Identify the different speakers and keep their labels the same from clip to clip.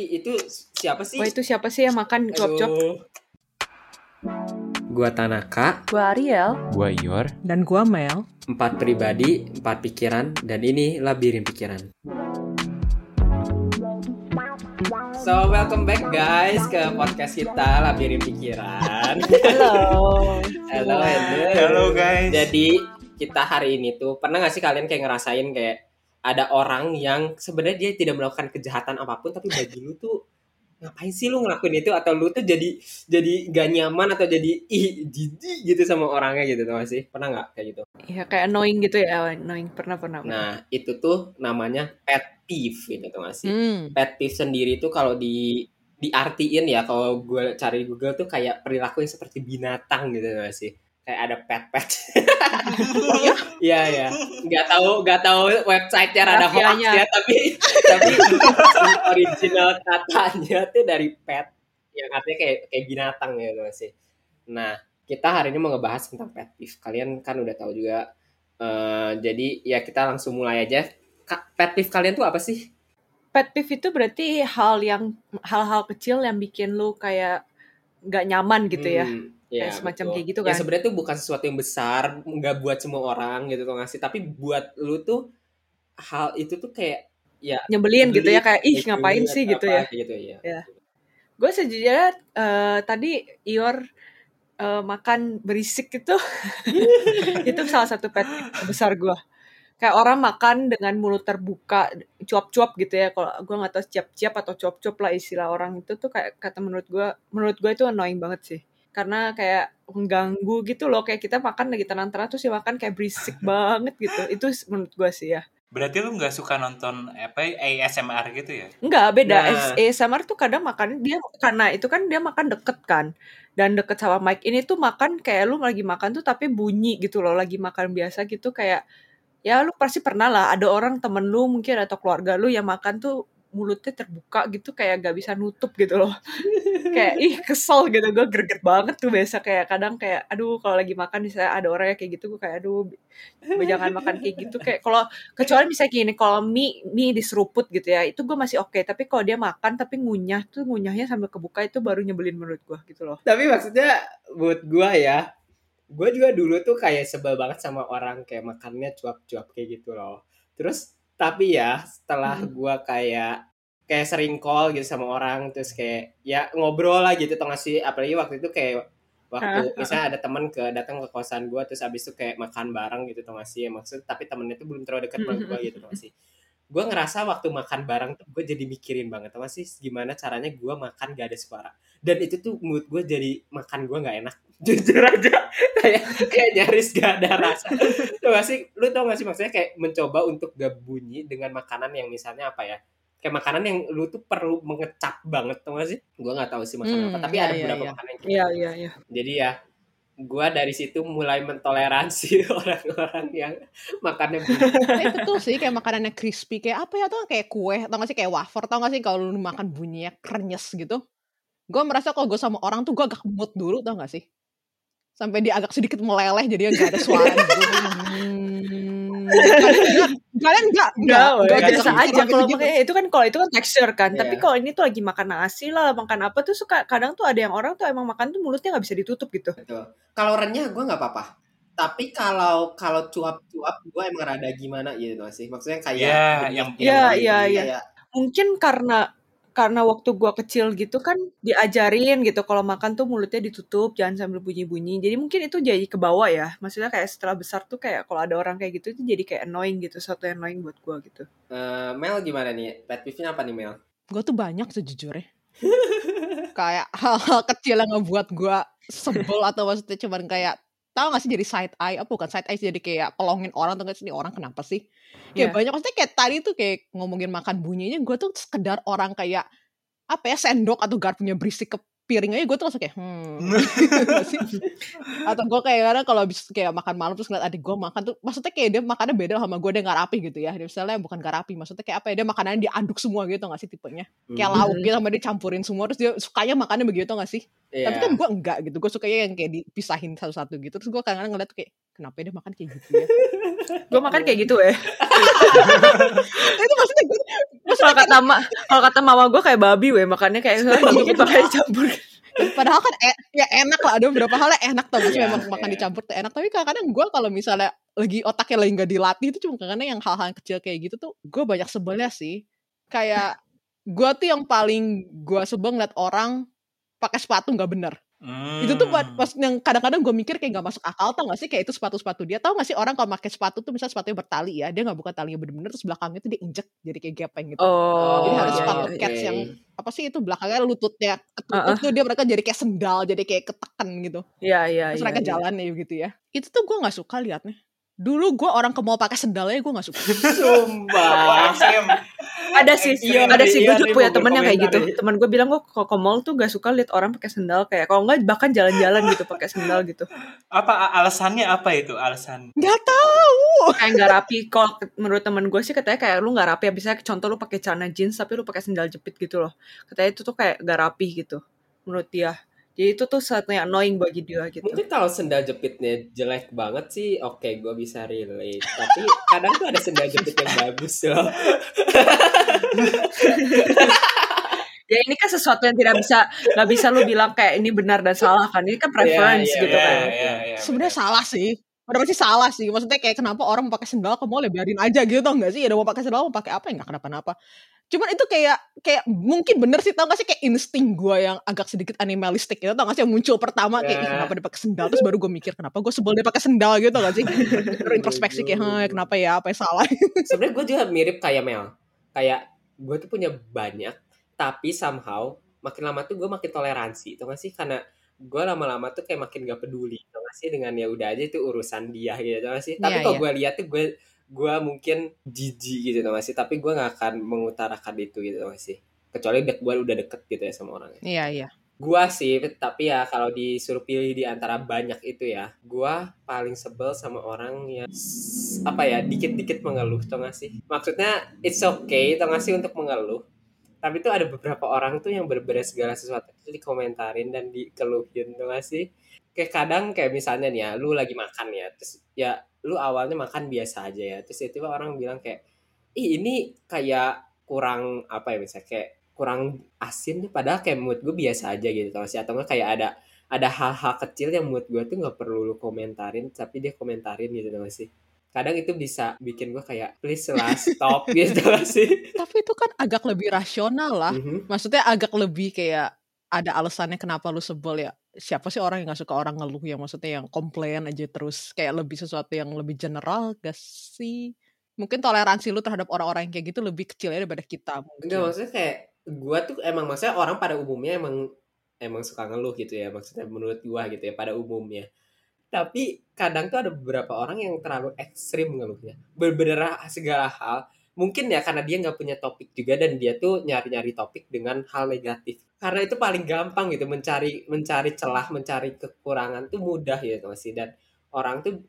Speaker 1: Ih, itu siapa sih?
Speaker 2: Wah itu siapa sih yang makan cuap-cuap?
Speaker 1: Aduh. Gua Tanaka,
Speaker 2: Gua Ariel.
Speaker 3: Gua Ior.
Speaker 4: Dan gua Mel.
Speaker 1: empat pribadi, empat pikiran, dan ini labirin pikiran. So, welcome back guys ke podcast kita Labirin Pikiran.
Speaker 2: Halo.
Speaker 1: Halo, halo.
Speaker 3: Halo guys.
Speaker 1: Jadi, kita hari ini tuh, pernah gak sih kalian kayak ngerasain kayak ada orang yang sebenarnya dia tidak melakukan kejahatan apa pun, tapi bagi lu tuh ngapain sih lu ngelakuin itu atau lu tuh jadi jadi gak nyaman atau jadi ih jijik gitu sama orangnya gitu tuh sih pernah nggak kayak gitu
Speaker 2: Iya kayak annoying gitu ya, annoying pernah pernah. pernah.
Speaker 1: Nah, itu tuh namanya pet peeve gitu tuh sih?
Speaker 4: Hmm.
Speaker 1: Pet peeve sendiri tuh kalau di diartiin ya kalau gue cari Google tuh kayak perilaku yang seperti binatang gitu tuh gak sih? Kayak ada pet-pet. Iya ya. Nggak tahu nggak tahu website-nya ada hoax
Speaker 2: Rafianya.
Speaker 1: ya, tapi tapi original katanya tuh dari pet yang artinya kayak kayak binatang ya gak sih. Nah, kita hari ini mau ngebahas tentang pet peeve. Kalian kan udah tahu juga. eh, jadi ya kita langsung mulai aja. Ka- Pet peeve kalian tuh apa sih?
Speaker 2: Pet peeve itu berarti hal yang hal-hal kecil yang bikin lu kayak nggak nyaman gitu ya.
Speaker 1: Hmm,
Speaker 2: Kayak semacam
Speaker 1: betul.
Speaker 2: kayak gitu
Speaker 1: Ya
Speaker 2: kan.
Speaker 1: sebenarnya tuh bukan sesuatu yang besar, nggak buat semua orang gitu tuh ngasih. Tapi buat lu tuh hal itu tuh kayak ya
Speaker 2: Nyebelin gitu ya kayak ih
Speaker 1: nyebelin
Speaker 2: ngapain sih gitu ya.
Speaker 1: Gitu ya.
Speaker 2: Gue sejujurnya eh, tadi Ior eh, makan berisik itu itu salah satu pet besar gue. Kayak orang makan dengan mulut terbuka, cuap-cuap gitu ya. Kalau gue nggak tahu ciap-ciap atau cuap-cuap lah istilah orang itu tuh kayak kata menurut gue, menurut gue itu annoying banget sih. Karena kayak mengganggu gitu loh. Kayak kita makan lagi tenang-tenang terus ya makan kayak berisik banget gitu. Itu menurut gue sih ya.
Speaker 3: Berarti lu nggak suka nonton apa ASMR gitu ya?
Speaker 2: Enggak, beda.
Speaker 1: Nah.
Speaker 2: ASMR tuh kadang makan dia karena itu kan dia makan deket kan. Dan deket sama mic ini tuh makan kayak lu lagi makan tuh tapi bunyi gitu loh. Lagi makan biasa gitu kayak ya lu pasti pernah lah ada orang temen lu mungkin atau keluarga lu yang makan tuh mulutnya terbuka gitu kayak gak bisa nutup gitu loh. kayak ih kesel gitu gue greget banget tuh biasa kayak kadang kayak aduh kalau lagi makan bisa ada orang yang kayak gitu gue kayak aduh gue jangan makan kayak gitu kayak kalau kecuali misalnya gini kalau mie mie diseruput gitu ya itu gue masih oke tapi kalau dia makan tapi ngunyah tuh ngunyahnya sambil kebuka itu baru nyebelin menurut gue gitu loh
Speaker 1: Tapi maksudnya buat gua ya, gua juga dulu tuh kayak sebel banget sama orang kayak makannya cuap-cuap kayak gitu loh. Terus tapi ya setelah
Speaker 2: Hmm.
Speaker 1: gua kayak kayak sering call gitu sama orang terus kayak ya ngobrol lah gitu tau gak sih apalagi waktu itu kayak waktu misalnya ada teman ke datang ke kosan gua terus abis itu kayak makan bareng gitu tau gak sih maksud tapi temennya tuh belum terlalu dekat sama gua gitu tau gak sih gue ngerasa waktu makan bareng tuh gue jadi mikirin banget tau gak sih gimana caranya gua makan gak ada suara. Dan itu tuh mood gue jadi makan gue nggak enak jujur aja. Kayak kayak nyaris gak ada rasa. Tau gak sih lu tau gak sih maksudnya kayak mencoba untuk gak bunyi dengan makanan yang misalnya apa ya kayak makanan yang lu tuh perlu mengecap banget tau gak sih gue nggak tahu sih makanan
Speaker 4: Hmm,
Speaker 1: apa tapi
Speaker 4: iya,
Speaker 1: ada
Speaker 4: iya,
Speaker 1: beberapa
Speaker 4: iya.
Speaker 1: makanan yang
Speaker 2: iya iya iya
Speaker 1: jadi ya gue dari situ mulai mentoleransi orang-orang yang makannya bunyi.
Speaker 4: Nah, itu tuh sih kayak makanannya crispy kayak apa ya tuh kayak kue tau gak sih kayak wafer tau gak sih kalau lu makan bunyinya krenyes gitu gue merasa kalau gue sama orang tuh gue agak mood dulu tau gak sih sampai dia agak sedikit meleleh jadi gak ada suara gitu. Hmm. kalian enggak enggak
Speaker 2: Enggak, biasa aja kalau
Speaker 4: gitu.
Speaker 2: makanya itu kan kalau itu kan texture kan. Tapi
Speaker 1: Iya.
Speaker 2: kalau ini tuh lagi makan nasi lah, makan apa tuh suka kadang tuh ada yang orang tuh emang makan tuh mulutnya nggak bisa ditutup gitu.
Speaker 1: Betul. Kalau renyah gue nggak apa-apa. Tapi kalau kalau cuap-cuap gue emang rada gimana gitu sih. Maksudnya kayak
Speaker 3: Iya,
Speaker 1: bunyi-
Speaker 3: yang-
Speaker 2: Iya,
Speaker 1: bunyi
Speaker 2: iya, iya.
Speaker 1: kayak
Speaker 2: Mungkin karena karena waktu gua kecil gitu kan diajarin gitu kalau makan tuh mulutnya ditutup jangan sambil bunyi-bunyi jadi mungkin itu jadi ke bawah ya maksudnya kayak setelah besar tuh kayak kalau ada orang kayak gitu itu jadi kayak annoying gitu satu yang annoying buat gua gitu
Speaker 1: eh, Mel gimana nih? Pet peeve-nya apa nih Mel?
Speaker 4: gue tuh banyak sejujurnya kayak hal-hal kecil yang ngebuat gue sebel atau maksudnya cuman kayak tahu gak sih jadi side eye? Apa bukan side eye jadi kayak pelongin orang tuh sih? Orang kenapa sih?
Speaker 2: Iya.
Speaker 4: kayak banyak maksudnya kayak tadi tuh kayak ngomongin makan bunyinya gue tuh sekedar orang kayak apa ya sendok atau garpunya berisik ke piring aja gue tuh langsung kayak hmm sih? atau gue kayak kadang kalau habis kayak makan malam terus ngeliat adik gue makan tuh maksudnya kayak dia makannya beda sama gue dia nggak rapi gitu ya Dia misalnya bukan nggak rapi maksudnya kayak apa ya dia makanannya diaduk semua gitu gak sih tipenya kayak
Speaker 1: Hmm.
Speaker 4: lauk gitu sama dia campurin semua terus dia sukanya makannya begitu gak sih
Speaker 1: Iya.
Speaker 4: tapi kan gue enggak gitu gue sukanya yang kayak dipisahin satu-satu gitu terus gue kadang-kadang ngeliat tuh kayak kenapa dia makan kayak gitu ya
Speaker 2: Gue makan kayak gitu ya.
Speaker 4: itu maksudnya gue maksudnya
Speaker 2: Kalau kata ma kalau kata mama gue kayak babi weh makannya kayak babi pakai campur
Speaker 4: Padahal kan e- ya enak lah, ada beberapa hal yang enak tau sih
Speaker 1: Iya,
Speaker 4: memang makan
Speaker 1: iya.
Speaker 4: dicampur tuh enak. Tapi kadang-kadang gue kalau misalnya lagi otaknya lagi nggak dilatih itu cuma kadang yang hal-hal kecil kayak gitu tuh gue banyak sebelnya sih. Kayak gue tuh yang paling gue sebel ngeliat orang pakai sepatu nggak bener. Itu tuh buat
Speaker 3: Hmm.
Speaker 4: pas yang kadang-kadang gue mikir kayak gak masuk akal tau gak sih kayak itu sepatu-sepatu dia tau gak sih orang kalau pakai sepatu tuh misalnya sepatunya bertali ya dia nggak buka talinya bener-bener terus belakangnya tuh dia injek jadi kayak gepeng gitu.
Speaker 2: oh
Speaker 4: Jadi harus
Speaker 2: iya,
Speaker 4: sepatu
Speaker 2: iya,
Speaker 4: cats
Speaker 1: oke.
Speaker 4: yang apa sih itu belakangnya lututnya ketutup
Speaker 2: Uh-uh.
Speaker 4: tuh dia mereka jadi kayak sendal jadi kayak ketekan gitu
Speaker 2: iya iya
Speaker 4: terus
Speaker 2: iya,
Speaker 4: mereka
Speaker 2: iya.
Speaker 4: jalan ya gitu ya itu tuh gue nggak suka liatnya dulu gue orang ke mall pakai sendalnya gue nggak suka.
Speaker 1: Sumpah.
Speaker 2: ada sih
Speaker 1: Iya,
Speaker 2: ada sih gue
Speaker 1: iya,
Speaker 2: juga
Speaker 1: nih
Speaker 2: punya temen yang kayak gitu. teman gue bilang gue kalau ke mall tuh gak suka lihat orang pakai sendal? Kayak kalau nggak bahkan jalan-jalan gitu pakai sendal gitu.
Speaker 3: Apa alasannya apa itu alasan?
Speaker 4: nggak tahu.
Speaker 2: Kayak nggak rapi. Kalau ke- menurut temen gue sih katanya kayak lu nggak rapi. Ya bisa contoh lu pakai celana jeans tapi lu pakai sendal jepit gitu loh. Katanya itu tuh kayak nggak rapi gitu menurut dia jadi itu tuh satu yang annoying bagi dia gitu
Speaker 1: Mungkin kalau sendal jepitnya jelek banget sih, oke gue bisa relate. Tapi kadang tuh ada sendal jepit yang bagus loh.
Speaker 2: ya ini kan sesuatu yang tidak bisa nggak bisa lu bilang kayak ini benar dan salah kan ini kan preference
Speaker 1: iya,
Speaker 2: gitu
Speaker 1: iya,
Speaker 2: kan
Speaker 3: iya, iya,
Speaker 4: sebenarnya
Speaker 3: benar.
Speaker 4: salah sih Udah pasti salah sih. Maksudnya kayak kenapa orang mau pakai sendal ke mall ya biarin aja gitu tau gak sih? Ya udah mau pakai sendal mau pakai apa? Ya nggak kenapa-napa cuman itu kayak kayak mungkin bener sih tau gak sih? Kayak insting gue yang agak sedikit animalistik gitu tau gak sih? Yang muncul pertama kayak "Ih,
Speaker 1: Ya.
Speaker 4: kenapa dia pakai sendal? Terus baru gue mikir kenapa gue sebel dia pakai sendal? Gitu tau gak sih? Baru introspeksi kayak "Hah, kenapa ya? Apa yang salah?
Speaker 1: Sebenarnya gue juga mirip kayak Mel. Kayak gue tuh punya banyak, tapi somehow makin lama tuh gue makin toleransi. Tau gak sih? Karena gue lama-lama tuh kayak makin gak peduli. Tau gak sih? Dengan ya udah aja itu urusan dia gitu. Tau gak sih? Tapi
Speaker 4: Iya,
Speaker 1: kalau
Speaker 4: iya.
Speaker 1: gue lihat tuh gue gue mungkin jijik gitu tau gak sih? Tapi gue gak akan mengutarakan itu gitu tau gak sih? Kecuali gue udah deket gitu ya sama orangnya.
Speaker 4: iya iya
Speaker 1: Gua sih, tapi ya kalau disuruh pilih di antara banyak itu ya, gua paling sebel sama orang yang apa ya, dikit-dikit mengeluh, tau gak sih? Maksudnya it's okay, tau gak sih untuk mengeluh. Tapi tuh ada beberapa orang tuh yang berbeda segala sesuatu. Itu dikomentarin dan dikeluhin, gak sih? Kayak kadang kayak misalnya nih ya, lu lagi makan ya, terus ya lu awalnya makan biasa aja ya, terus itu orang bilang kayak, ih ini kayak kurang apa ya misalnya kayak kurang asin nih padahal kayak mood gue biasa aja gitu tau sih? Atau enggak kayak ada ada hal-hal kecil yang mood gue tuh nggak perlu lu komentarin tapi dia komentarin gitu tau sih kadang itu bisa bikin gue kayak please lah stop gitu gak sih.
Speaker 4: Tapi itu kan agak lebih rasional lah.
Speaker 1: Mhm.
Speaker 4: maksudnya agak lebih kayak ada alasannya kenapa lu sebel ya. Siapa sih orang yang gak suka orang ngeluh yang maksudnya yang komplain aja terus kayak lebih sesuatu yang lebih general gak sih? Mungkin toleransi lu terhadap orang-orang yang kayak gitu lebih kecil ya daripada kita mungkin.
Speaker 1: Enggak maksudnya kayak gue tuh emang maksudnya orang pada umumnya emang emang suka ngeluh gitu ya maksudnya menurut gue gitu ya pada umumnya tapi kadang tuh ada beberapa orang yang terlalu ekstrim ngeluhnya berbeda segala hal. Mungkin ya karena dia nggak punya topik juga dan dia tuh nyari-nyari topik dengan hal negatif. Karena itu paling gampang gitu mencari mencari celah mencari kekurangan tuh mudah gitu masih. Dan orang tuh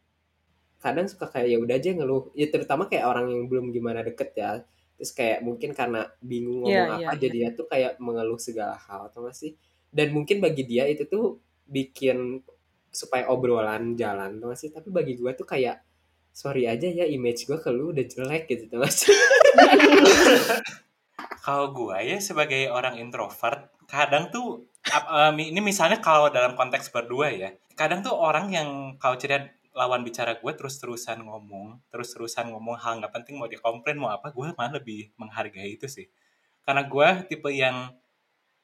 Speaker 1: kadang suka kayak ya udah aja ngeluh. Ya terutama kayak orang yang belum gimana deket ya. Terus kayak mungkin karena bingung ngomong
Speaker 2: Iya,
Speaker 1: apa
Speaker 2: iya,
Speaker 1: jadi dia tuh kayak mengeluh segala hal atau gak sih? Dan mungkin bagi dia itu tuh bikin supaya obrolan jalan gak sih tapi bagi gue tuh kayak sorry aja ya image gue ke lu udah jelek gitu gak sih
Speaker 3: Kalau gue ya sebagai orang introvert, kadang tuh em, ini misalnya kalau dalam konteks berdua ya, kadang tuh orang yang kalau cerita lawan bicara gue terus-terusan ngomong, terus-terusan ngomong hal nggak penting mau dia komplain mau apa, gue malah lebih menghargai itu sih. Karena gue tipe yang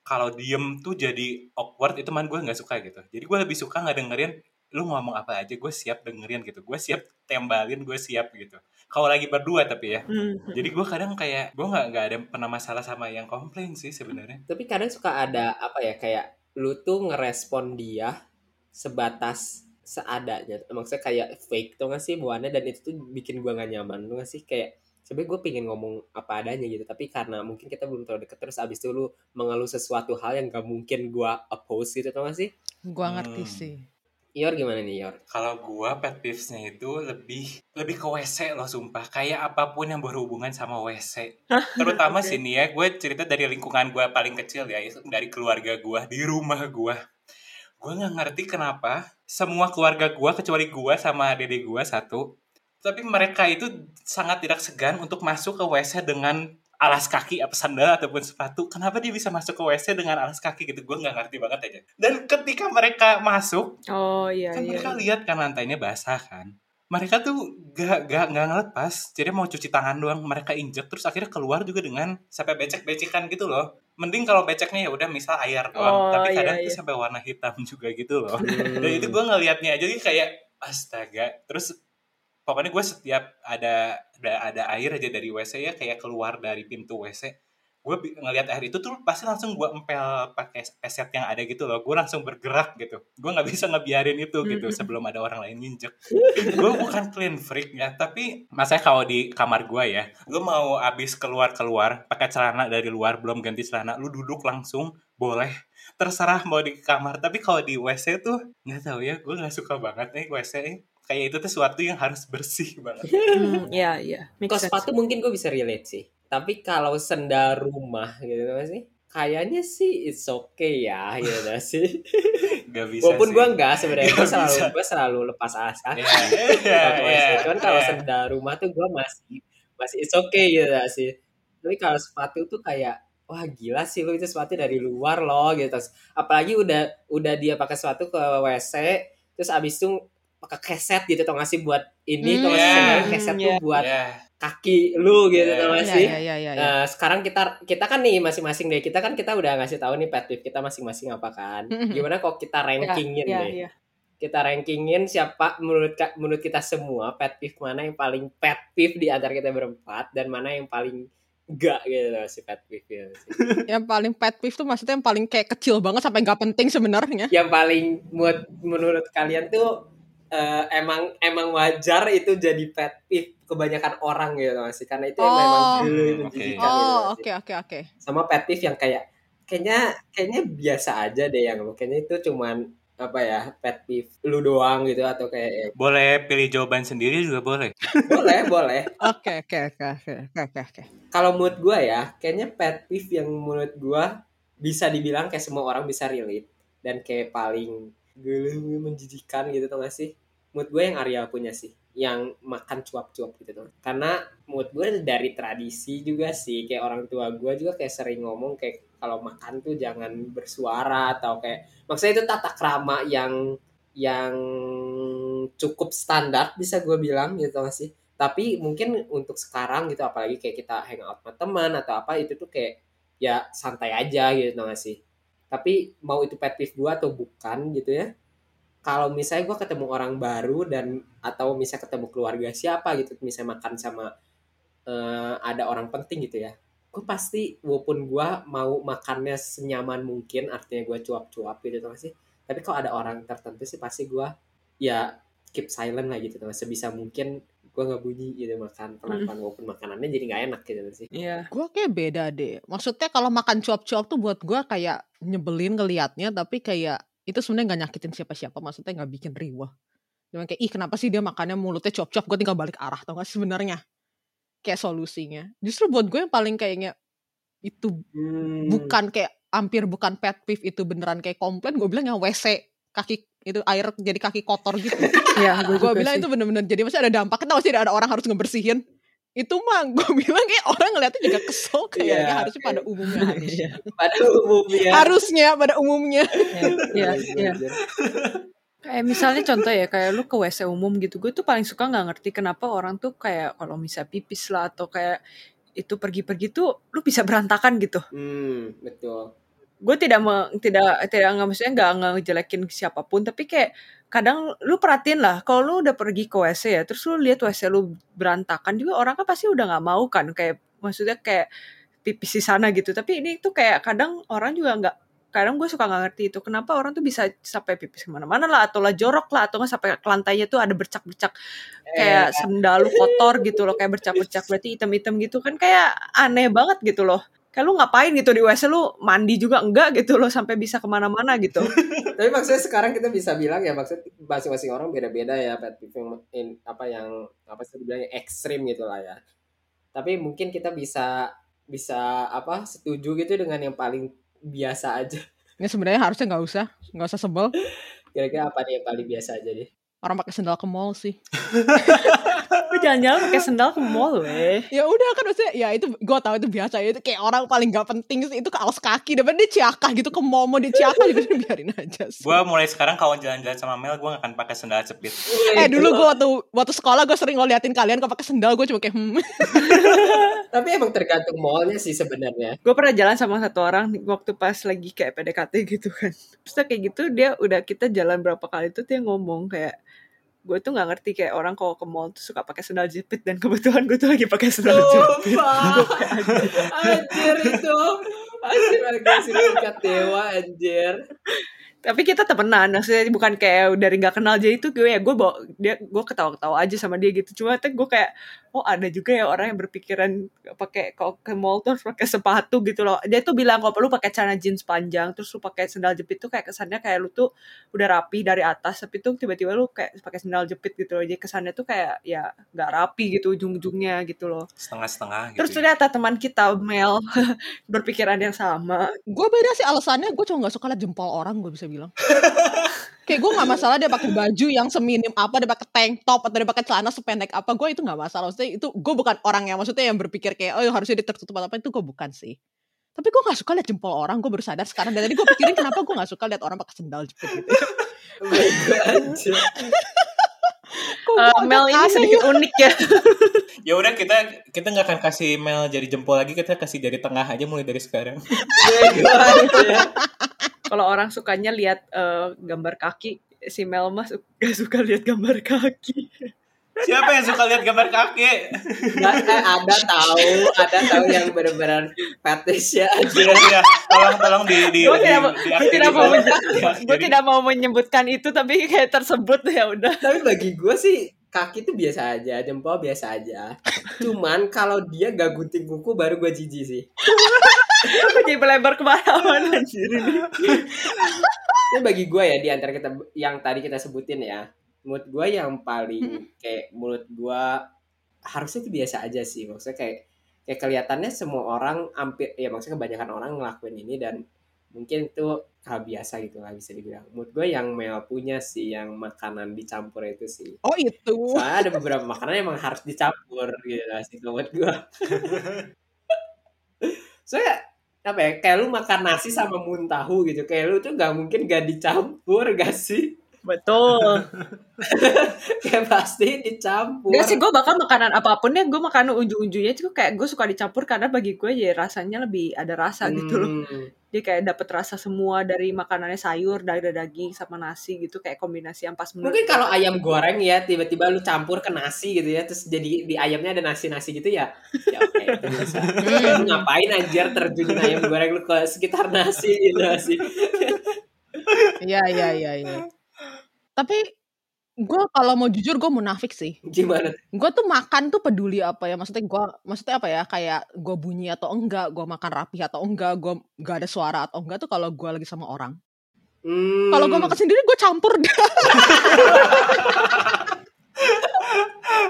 Speaker 3: kalau diem tuh jadi awkward itu man gue nggak suka gitu. Jadi gue lebih suka nggak dengerin lu ngomong apa aja gue siap dengerin gitu. Gue siap tembalin, gue siap gitu. Kalau lagi berdua tapi ya.
Speaker 2: Hmm.
Speaker 3: Jadi gue kadang kayak gue nggak nggak ada pernah masalah sama yang komplain sih sebenarnya.
Speaker 1: tapi kadang suka ada apa ya kayak lu tuh ngerespon dia sebatas seadanya maksudnya kayak fake tuh gak sih buahnya dan itu tuh bikin gua gak nyaman tuh gak sih kayak sebenarnya gue pengen ngomong apa adanya gitu tapi karena mungkin kita belum terlalu deket terus abis itu lu mengeluh sesuatu hal yang gak mungkin gua oppose gitu tuh gak sih
Speaker 4: gua ngerti
Speaker 3: Hmm.
Speaker 4: sih
Speaker 1: Ior gimana nih Ior
Speaker 3: Kalau gue pet peevesnya itu lebih lebih ke WC loh sumpah. Kayak apa pun yang berhubungan sama WC. Terutama
Speaker 2: Oke.
Speaker 3: sini ya, gue cerita dari lingkungan gue paling kecil ya, dari keluarga gue, di rumah gue. Gue nggak ngerti kenapa semua keluarga gue kecuali gue sama dede gue satu, tapi mereka itu sangat tidak segan untuk masuk ke WC dengan alas kaki apa sandal ataupun sepatu. Kenapa dia bisa masuk ke WC dengan alas kaki gitu? Gue nggak ngerti banget aja. Dan ketika mereka masuk
Speaker 2: Oh iya
Speaker 3: kan
Speaker 2: iya.
Speaker 3: mereka lihat kan lantainya basah kan. Mereka tuh gak gak gak ngelepas. Jadi mau cuci tangan doang mereka injek terus akhirnya keluar juga dengan sampai becek becekan gitu loh. Mending kalau beceknya ya udah misal air
Speaker 2: Oh,
Speaker 3: doang tapi
Speaker 2: iya,
Speaker 3: kadang tuh
Speaker 2: iya.
Speaker 3: sampai warna hitam juga gitu loh.
Speaker 1: Hmm.
Speaker 3: dan itu gue ngelihatnya aja jadi kayak astaga. Terus pokoknya gue setiap ada ada ada air aja dari WC ya kayak keluar dari pintu WC gue ngelihat air itu tuh pasti langsung gue empel pakai peset yang ada gitu loh. Gue langsung bergerak gitu. Gue nggak bisa ngebiarin itu gitu sebelum ada orang lain nginjek. Gue bukan clean freak ya tapi masanya kalau di kamar gue ya gue mau abis keluar keluar pakai celana dari luar belum ganti celana lu duduk langsung boleh. Terserah mau di kamar. Tapi kalau di WC tuh nggak tahu ya gue nggak suka banget nih WC kayak itu tuh sesuatu yang harus bersih banget
Speaker 2: Hmm, iya iya. Make
Speaker 1: Kalau
Speaker 2: sense.
Speaker 1: sepatu mungkin gue bisa relate sih. Tapi kalau sendal rumah gitu sih, kayaknya sih it's okay ya gitu sih.
Speaker 3: nggak bisa
Speaker 1: Walaupun gue enggak sebenarnya gue selalu gue selalu lepas alas kaki.
Speaker 3: Iya, iya,
Speaker 1: Waktu
Speaker 3: iya,
Speaker 1: SD. Cuman kalau
Speaker 3: iya.
Speaker 1: sendal rumah tuh gue masih masih it's okay gitu gak sih. Tapi kalau sepatu tuh kayak wah gila sih lu itu sepatu dari luar loh gitu. Terus, apalagi udah udah dia pakai sepatu ke WC terus abis itu pakai keset gitu tau gak sih buat ini tau gak sih
Speaker 3: Hmm,
Speaker 1: sebenarnya keset
Speaker 2: iya.
Speaker 1: tuh buat
Speaker 3: Iya.
Speaker 1: kaki lu gitu
Speaker 3: Iya.
Speaker 1: tau gak
Speaker 4: Iya,
Speaker 1: sih.
Speaker 4: iya, iya, iya. iya.
Speaker 1: Nah, sekarang kita kita kan nih masing-masing deh kita kan kita udah ngasih tahu nih pet peeve kita masing-masing apa kan.
Speaker 4: Mhm.
Speaker 1: Gimana kalau kita rankingin
Speaker 2: Iya,
Speaker 1: deh?
Speaker 2: iya.
Speaker 1: Kita rankingin siapa menurut menurut kita semua pet peeve mana yang paling pet peeve di antara kita berempat dan mana yang paling enggak gitu loh si pet peeve sih.
Speaker 4: Yang paling pet peeve tuh maksudnya yang paling kayak kecil banget sampai nggak penting sebenarnya.
Speaker 1: yang paling menurut menurut kalian tuh eh, emang emang wajar itu jadi pet peeve kebanyakan orang gitu loh sih karena itu
Speaker 4: Oh.
Speaker 1: memang menjijikan
Speaker 3: oke.
Speaker 1: gitu
Speaker 4: Oh,
Speaker 1: sih.
Speaker 4: oke oke oke.
Speaker 1: sama pet peeve yang kayak kayaknya kayaknya biasa aja deh yang lu kayaknya itu cuman apa ya pet peeve lu doang gitu atau kayak eh,
Speaker 3: boleh pilih jawaban sendiri juga boleh
Speaker 1: boleh boleh
Speaker 4: Oke oke oke oke oke
Speaker 1: kalau menurut gua ya kayaknya pet peeve yang menurut gua bisa dibilang kayak semua orang bisa relate dan kayak paling gila menjijikan gitu tau gak sih? Menurut gue yang Arya punya sih yang makan cuap-cuap gitu tuh karena menurut gue dari tradisi juga sih kayak orang tua gue juga kayak sering ngomong kayak kalau makan tuh jangan bersuara atau kayak maksudnya itu tata krama yang yang cukup standar bisa gue bilang gitu gak sih? Tapi mungkin untuk sekarang gitu apalagi kayak kita hangout sama teman atau apa itu tuh kayak ya santai aja gitu tau gak sih tapi mau itu pet peeve gue atau bukan gitu ya kalau misalnya gue ketemu orang baru dan atau misalnya ketemu keluarga siapa gitu misalnya makan sama eh, ada orang penting gitu ya gue pasti walaupun gue mau makannya senyaman mungkin artinya gue cuap-cuap gitu gak sih tapi kalau ada orang tertentu sih pasti gue ya keep silent lah gitu gak? sebisa mungkin gue nggak bunyi gitu makan pelan-pelan walaupun makanannya jadi nggak enak gitu sih
Speaker 2: Iya.
Speaker 4: Gue kayak beda deh. Maksudnya kalau makan cuap-cuap tuh buat gue kayak nyebelin ngelihatnya, tapi kayak itu sebenarnya nggak nyakitin siapa-siapa. Maksudnya nggak bikin riwah. Cuma kayak ih kenapa sih dia makannya mulutnya cuap-cuap, gue tinggal balik arah tau gak sih sebenarnya? Kayak solusinya. Justru buat gue yang paling kayaknya itu
Speaker 1: Hmm.
Speaker 4: bukan kayak hampir bukan pet peeve itu beneran kayak komplain gue bilang yang WC kaki itu air jadi kaki kotor gitu.
Speaker 2: Iya, gue
Speaker 4: bilang
Speaker 2: sih.
Speaker 4: itu bener-bener jadi masih ada dampaknya tau sih ada orang harus ngebersihin. Itu mah gue bilang kayak orang ngeliatnya juga kesel kayaknya
Speaker 1: Iya,
Speaker 4: harusnya pada umumnya harus
Speaker 2: Iya,
Speaker 1: pada umumnya.
Speaker 4: Harusnya pada umumnya.
Speaker 2: Iya, iya. Kayak misalnya contoh ya, kayak lu ke WC umum gitu, gue tuh paling suka nggak ngerti kenapa orang tuh kayak kalau misal pipis lah atau kayak itu pergi-pergi tuh lu bisa berantakan gitu.
Speaker 1: hmm betul
Speaker 2: Gue tidak me- tidak tidak nggak maksudnya nggak nggak ngejelekin siapa pun, tapi kayak kadang lu perhatiin lah, kalau lu udah pergi ke WC ya, terus lu lihat WC lu berantakan juga orang kan pasti udah nggak mau kan, kayak maksudnya kayak pipis di sana gitu. Tapi ini tuh kayak kadang orang juga nggak kadang gue suka nggak ngerti itu kenapa orang tuh bisa sampai pipis ke mana-mana lah atau lah jorok lah atau nggak sampai ke lantainya tuh ada bercak-bercak kayak sendal lu kotor gitu loh kayak bercak-bercak berarti hitam-hitam gitu kan kayak aneh banget gitu loh kayak lu ngapain gitu di WC lu mandi juga enggak gitu loh sampai bisa ke mana-mana gitu.
Speaker 1: Tapi maksudnya sekarang kita bisa bilang ya maksud masing-masing orang beda-beda ya pet in- apa yang apa sih dibilangnya ekstrim gitu lah ya. Tapi mungkin kita bisa bisa apa setuju gitu dengan yang paling biasa aja.
Speaker 4: Ini sebenarnya harusnya nggak usah nggak usah sebel.
Speaker 1: Kira-kira apa nih yang paling biasa aja deh
Speaker 4: orang pakai sendal ke mall sih
Speaker 2: Lu jalan-jalan pakai sendal ke mall weh.
Speaker 4: ya udah kan maksudnya ya itu gue tahu itu biasa ya itu kayak orang paling gak penting sih itu kaos kaki daripada dia ciakah gitu ke mall mau dia ciakah dia biarin aja sih.
Speaker 3: Gue mulai sekarang kalau jalan-jalan sama Mel, gue gak akan pakai sendal jepit.
Speaker 4: eh dulu gue waktu waktu sekolah gue sering ngeliatin kalian kalau pakai sendal gue cuma kayak hmm.
Speaker 1: Tapi emang tergantung mallnya sih sebenarnya.
Speaker 2: Gue pernah jalan sama satu orang waktu pas lagi kayak PDKT gitu kan. Terus kayak gitu dia udah kita jalan berapa kali tuh dia ngomong kayak gue tuh nggak ngerti kayak orang kalau ke mall tuh suka pakai sendal jepit dan kebetulan gue tuh lagi pakai sendal jepit.
Speaker 1: anjir itu. Anjir agak tingkat dewa anjir.
Speaker 2: Tapi kita temenan, maksudnya bukan kayak dari nggak kenal jadi itu gue ya gue bawa dia gue ketawa-ketawa aja sama dia gitu. Cuma tuh gue kayak oh ada juga ya orang yang berpikiran pakai kalau ke mall tuh harus pakai sepatu gitu loh. Dia tuh bilang kalau perlu pakai celana jeans panjang terus lu pakai sendal jepit tuh kayak kesannya kayak lu tuh udah rapi dari atas tapi tuh tiba-tiba lu kayak pakai sendal jepit gitu loh. Jadi kesannya tuh kayak ya nggak rapi gitu ujung-ujungnya gitu loh.
Speaker 3: Setengah-setengah gitu.
Speaker 2: Terus
Speaker 3: ya.
Speaker 2: ternyata teman kita Mel berpikiran yang sama.
Speaker 4: gue beda sih alasannya gue cuma nggak suka liat jempol orang gue bisa bilang kayak gue nggak masalah dia pakai baju yang seminim apa dia pakai tank top atau dia pakai celana sependek apa gue itu nggak masalah. Maksudnya itu gue bukan orang yang maksudnya yang berpikir kayak oh harusnya dia tertutup atau apa itu gue bukan sih. Tapi gue gak suka liat jempol orang gue baru sadar sekarang. Dan tadi gue pikirin kenapa gue gak suka liat orang pakai sendal jepit gitu. Gua
Speaker 2: Mel ini sedikit unik ya.
Speaker 3: Ya udah kita kita nggak akan kasih Mel jari jempol lagi, kita kasih jari tengah aja mulai dari sekarang.
Speaker 2: Kalau orang sukanya lihat eh, gambar kaki, si Mel mas gak suka lihat gambar kaki.
Speaker 3: Siapa yang suka lihat gambar kaki?
Speaker 1: Nggak, eh, ada tahu, ada tahu yang benar-benar fetish ya anjir.
Speaker 3: Iya, iya. Tolong tolong di di
Speaker 2: Gue
Speaker 3: di,
Speaker 2: tidak,
Speaker 3: di,
Speaker 2: gue tidak mau
Speaker 3: di-
Speaker 2: gue
Speaker 3: jadi-
Speaker 2: tidak mau menyebutkan itu tapi kayak tersebut ya udah.
Speaker 1: Tapi bagi gue sih kaki itu biasa aja, jempol biasa aja. Cuman kalau dia gak gunting kuku baru gue jijik sih.
Speaker 2: Jadi melebar ke mana-mana anjir ini.
Speaker 1: Ini bagi gue ya di antara kita yang tadi kita sebutin ya. Menurut gue yang paling kayak menurut gue harusnya itu biasa aja sih. Maksudnya kayak kayak kelihatannya semua orang hampir ya maksudnya kebanyakan orang ngelakuin ini dan mungkin itu hal biasa gitu lah bisa dibilang. Menurut gue yang Mel punya sih yang makanan dicampur itu sih.
Speaker 4: oh itu
Speaker 1: Soalnya ada beberapa makanan yang emang harus dicampur gitu lah sih menurut gue. Soalnya apa ya kayak lu makan nasi sama muntahu gitu. Kayak lu tuh gak mungkin gak dicampur gak sih
Speaker 2: Betul.
Speaker 1: kayak pasti dicampur
Speaker 2: Gak sih gue bakal makanan apa pun ya gue makan ujung-ujungnya itu kayak gue suka dicampur karena bagi gue ya rasanya lebih ada rasa gitu loh.
Speaker 1: Hmm.
Speaker 2: Dia kayak dapet rasa semua dari makanannya sayur, dari daging sama nasi gitu kayak kombinasi yang pas menurut
Speaker 1: mungkin kalau ayam goreng ya tiba-tiba lu campur ke nasi gitu ya terus jadi di ayamnya ada nasi-nasi gitu ya ya oke itu bisa Kayak lu ngapain anjir terjunin ayam goreng lu ke sekitar nasi gitu sih
Speaker 4: Iya iya iya iya. Tapi gue kalau mau jujur gue munafik sih.
Speaker 1: gimana
Speaker 4: Gue tuh makan tuh peduli apa ya? Maksudnya gue maksudnya apa ya? Kayak gue bunyi atau enggak, gue makan rapi atau enggak, gue gak ada suara atau enggak tuh kalau gue lagi sama orang.
Speaker 1: Hmm.
Speaker 4: Kalau gue makan sendiri gue campur deh.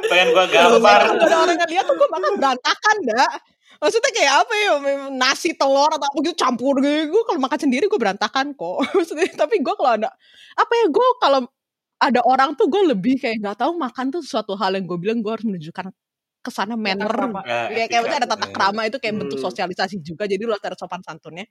Speaker 3: pengen gua gambar.
Speaker 4: Kalau ada orang yang lihat tuh gue makan berantakan dah. Maksudnya kayak apa ya? Nasi telur atau apa gitu campur gitu. Gue kalau makan sendiri gue berantakan kok. Maksudnya tapi gue kalau ada apa ya? Gue kalau ada orang tuh gue lebih kayak nggak tahu makan tuh suatu hal yang gue bilang gue harus menunjukkan ke sana
Speaker 2: manner.
Speaker 3: Ya,
Speaker 4: Ya kayak maksudnya ada tata krama itu kayak bentuk
Speaker 1: Hmm.
Speaker 4: sosialisasi juga. Jadi lu harus sopan santunnya.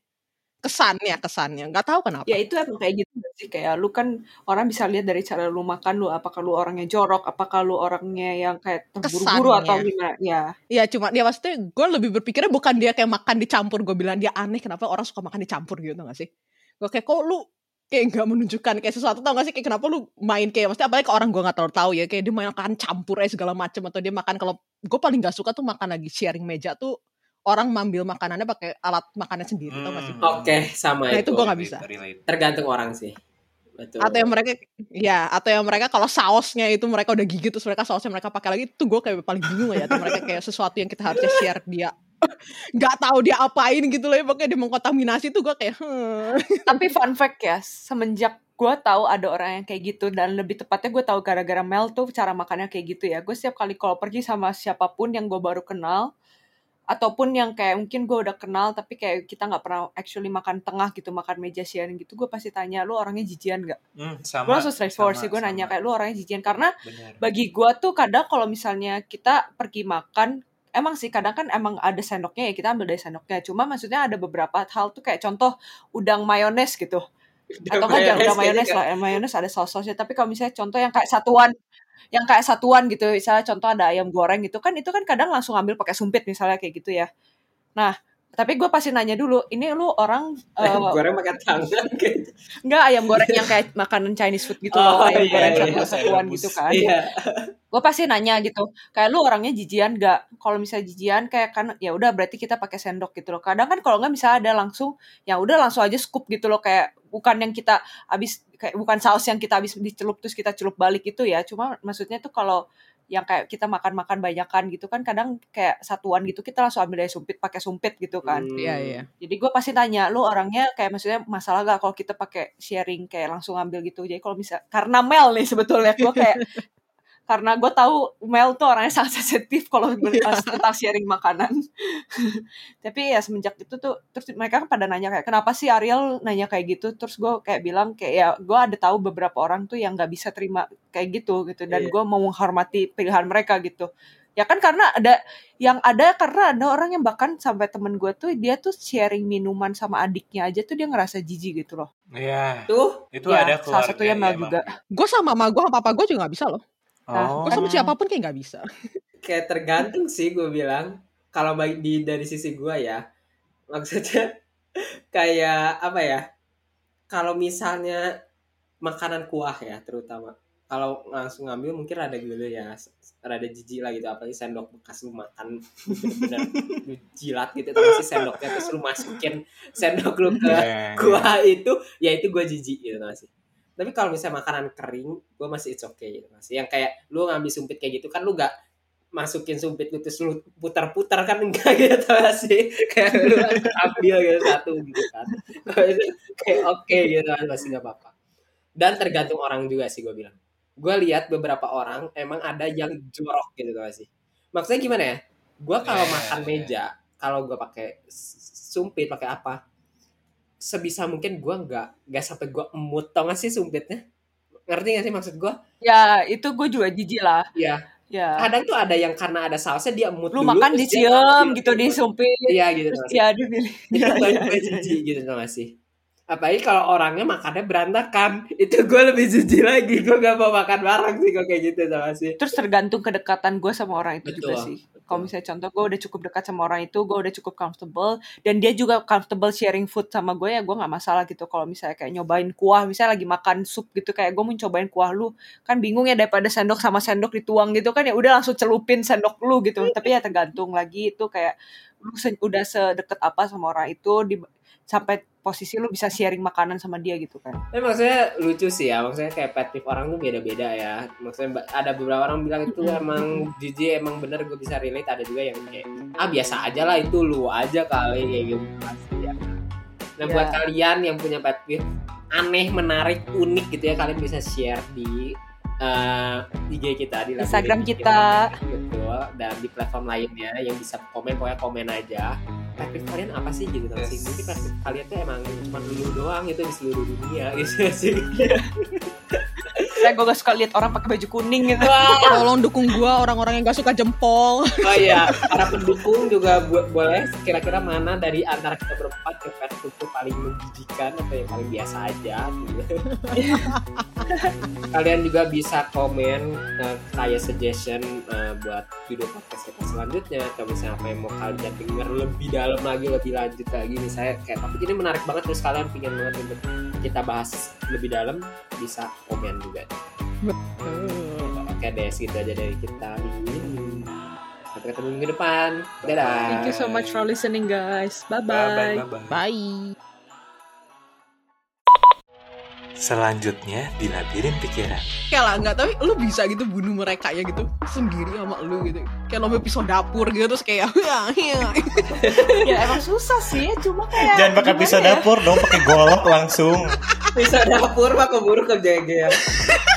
Speaker 4: Kesannya, kesannya. Nggak tahu kenapa.
Speaker 2: Ya itu emang kayak gitu sih kayak lu kan orang bisa lihat dari cara lu makan lu apakah lu orangnya jorok, apakah lu orangnya yang kayak terburu-buru atau gimana. Ya.
Speaker 4: Ya cuma dia maksudnya gue lebih berpikirnya bukan dia kayak makan dicampur gue bilang dia aneh kenapa orang suka makan dicampur gitu gak sih gue kayak kok lu kayak nggak menunjukkan kayak sesuatu tau gak sih kayak kenapa lu main kayak maksudnya apalagi ke orang gue nggak terlalu tahu ya kayak dia makan campur aja segala macem atau dia makan kalau gue paling gak suka tuh makan lagi sharing meja tuh orang ngambil makanannya pakai alat makannya sendiri tau gak sih
Speaker 3: Hmm.
Speaker 1: oke sama
Speaker 4: Nah,
Speaker 1: itu
Speaker 4: itu gua nggak bisa.
Speaker 1: Tergantung orang sih betul
Speaker 4: atau yang mereka ya atau yang mereka kalau sausnya itu mereka udah gigit terus mereka sausnya mereka pakai lagi itu gue kayak paling bingung ya atau mereka kayak sesuatu yang kita harusnya share dia nggak tahu dia apain gitu loh ya pokoknya dia mengkontaminasi tuh gue kayak hmm.
Speaker 2: Tapi fun fact ya, semenjak gue tahu ada orang yang kayak gitu dan lebih tepatnya gue tahu gara-gara Mel tuh cara makannya kayak gitu ya. Gue setiap kali kalau pergi sama siapa pun yang gue baru kenal, ataupun yang kayak mungkin gue udah kenal tapi kayak kita nggak pernah actually makan tengah gitu makan meja sharing gitu gue pasti tanya lu orangnya jijian gak?
Speaker 3: Hmm,
Speaker 2: Gue
Speaker 3: sama.
Speaker 2: langsung straightforward sih gue nanya kayak lu orangnya jijian karena
Speaker 3: Bener.
Speaker 2: bagi gue tuh kadang kalau misalnya kita pergi makan emang sih kadang kan emang ada sendoknya ya kita ambil dari sendoknya cuma maksudnya ada beberapa hal tuh kayak contoh udang mayones gitu atau enggak jangan udang mayones lah eh, mayones ada saus-sausnya. Tapi kalau misalnya contoh yang kayak satuan yang kayak satuan gitu misalnya contoh ada ayam goreng gitu kan itu kan kadang langsung ambil pakai sumpit misalnya kayak gitu ya. Nah tapi gue pasti nanya dulu ini lu orang eh,
Speaker 1: goreng pakai tangan gitu.
Speaker 2: enggak ayam goreng yang kayak makanan Chinese food gitu loh
Speaker 1: Oh,
Speaker 2: ayam
Speaker 1: iya,
Speaker 2: goreng
Speaker 1: iya,
Speaker 2: satu satuan
Speaker 3: saya
Speaker 2: gitu kan.
Speaker 1: Iya.
Speaker 2: gue pasti nanya gitu kayak lu orangnya jijian gak kalau misalnya jijian kayak kan ya udah berarti kita pakai sendok gitu loh. Kadang kan kalau nggak bisa ada langsung ya udah langsung aja scoop gitu loh kayak bukan yang kita habis kayak bukan saus yang kita habis dicelup terus kita celup balik itu ya. Cuma maksudnya tuh kalau yang kayak kita makan-makan banyakan gitu kan kadang kayak satuan gitu kita langsung ambil dari sumpit pakai sumpit gitu kan
Speaker 1: Hmm.
Speaker 4: Iya iya.
Speaker 2: jadi gue pasti tanya lu orangnya kayak maksudnya masalah gak kalau kita pakai sharing kayak langsung ambil gitu jadi kalau bisa karena Mel nih sebetulnya gue kayak karena gue tahu Mel tuh orangnya sangat sensitif kalau bahas tentang sharing makanan tapi ya semenjak itu tuh terus mereka kan pada nanya kayak kenapa sih Ariel nanya kayak gitu terus gue kayak bilang kayak ya gue ada tahu beberapa orang tuh yang nggak bisa terima kayak gitu gitu dan
Speaker 1: Iya.
Speaker 2: gue mau menghormati pilihan mereka gitu ya kan karena ada yang ada karena ada orang yang bahkan sampai temen gue tuh dia tuh sharing minuman sama adiknya aja tuh dia ngerasa jijik gitu loh
Speaker 3: Iya.
Speaker 1: Tuh,
Speaker 3: Itu
Speaker 2: Ya,
Speaker 3: ada
Speaker 2: salah
Speaker 3: keluarga
Speaker 2: satunya Mel
Speaker 3: ya,
Speaker 2: juga.
Speaker 4: Gue sama mama gue sama papa gue juga gak bisa loh.
Speaker 3: Oh.
Speaker 4: Gue sama siapa pun kayak gak bisa.
Speaker 1: kayak tergantung sih gue bilang. Kalau baik di dari sisi gue ya, maksudnya kayak apa ya? Kalau misalnya makanan kuah ya terutama kalau langsung ngambil mungkin rada gitu ya rada jijik lah gitu apalagi sendok bekas lu makan bener-bener lu jilat gitu tapi si sendoknya terus lu masukin sendok lu ke
Speaker 3: Iya, iya.
Speaker 1: gua itu ya itu gua jijik gitu sih tapi kalau misalnya makanan kering gua masih it's okay gitu masih yang kayak lu ngambil sumpit kayak gitu kan lu gak masukin sumpit lu terus lu putar-putar kan enggak gitu tau gak sih kayak lu ambil gitu satu gitu kan. Kayak oke gitu kan masih nggak apa-apa. Dan tergantung orang juga sih gue bilang. Gue lihat beberapa orang emang ada yang jorok gitu gak sih maksudnya gimana ya? Gue kalau
Speaker 3: Yeah,
Speaker 1: makan
Speaker 3: yeah.
Speaker 1: meja kalau gue pakai sumpit pakai apa sebisa mungkin gue nggak nggak sampai gue emut tau gak sih sumpitnya? Ngerti gak sih maksud gue
Speaker 2: ya itu gue juga jijik lah.
Speaker 1: Iya.
Speaker 2: ya.
Speaker 1: Kadang tuh ada yang karena ada sausnya dia emut
Speaker 2: lu
Speaker 1: dulu,
Speaker 2: makan
Speaker 1: ngambil.
Speaker 2: gitu di sumpit
Speaker 1: iya gitu.
Speaker 2: terus
Speaker 1: tau gak sih?
Speaker 2: ya dia pilih
Speaker 1: itu banyak gue jijik gitu tau gak sih? Apalagi kalau orangnya makannya berantakan. Itu gue lebih jijik lagi. Gue gak mau makan bareng sih kalau kayak gitu tau gak sih?
Speaker 2: Terus tergantung kedekatan gue sama orang itu juga
Speaker 1: Betul,
Speaker 2: sih kalau misalnya contoh gue udah cukup dekat sama orang itu gue udah cukup comfortable dan dia juga comfortable sharing food sama gue ya gue nggak masalah gitu. Kalau misalnya kayak nyobain kuah misalnya lagi makan sup gitu kayak gue mau cobain kuah lu kan bingung ya daripada sendok sama sendok dituang gitu kan ya udah langsung celupin sendok lu gitu. Tapi ya tergantung lagi itu kayak lu udah sedekat apa sama orang itu di sampai posisi lu bisa sharing makanan sama dia gitu kan
Speaker 1: Tapi maksudnya lucu sih ya, maksudnya kayak pet peeve orang tuh beda-beda ya. Maksudnya ada beberapa orang bilang itu emang jijik, emang bener gue bisa relate. Ada juga yang kayak, ah biasa aja lah itu lu aja kali kayak gitu. Pasti ya. Nah buat
Speaker 2: Ya.
Speaker 1: kalian yang punya pet peeve aneh, menarik, unik gitu ya, kalian bisa share di eh, IG kita di
Speaker 2: Instagram
Speaker 1: Labirin
Speaker 2: kita.
Speaker 1: betul dan di platform lainnya yang bisa komen pokoknya komen aja peeve kalian apa sih gitu? Kan sih
Speaker 3: Yes.
Speaker 1: mungkin pet peeve kalian tuh emang cuma dulu doang itu di seluruh dunia gitu sih
Speaker 2: saya gue gak suka lihat orang pakai baju kuning gitu
Speaker 1: Wah,
Speaker 4: Tolong dukung gue orang-orang yang gak suka jempol.
Speaker 1: oh iya para pendukung juga bu- boleh kira-kira mana dari antara kita berempat yang pet peeve itu paling menjijikan atau yang paling biasa aja gitu. kalian juga bisa komen eh, kayak suggestion eh, buat judul podcast kita selanjutnya atau misalnya apa yang mau kalian denger lebih dalam lagi lebih lanjut lagi misalnya kayak topik ini menarik banget terus kalian pengen banget untuk kita bahas lebih dalam bisa komen juga oke deh segitu aja dari kita minggu ini sampai ketemu minggu depan dadah
Speaker 2: Thank you so much for listening guys. Bye
Speaker 3: Bye bye
Speaker 2: bye.
Speaker 3: bye bye.
Speaker 4: Bye.
Speaker 3: Selanjutnya di labirin pikiran.
Speaker 4: Kayak lah nggak tapi lu bisa gitu bunuh mereka ya gitu sendiri sama lu gitu. Kayak lo pisau dapur gitu terus kayak ya ya.
Speaker 2: ya emang susah sih, cuma kayak
Speaker 3: Jangan pakai pisau
Speaker 2: ya?
Speaker 3: dapur dong, pakai golok langsung.
Speaker 1: bisa dapur mah keburu ke geger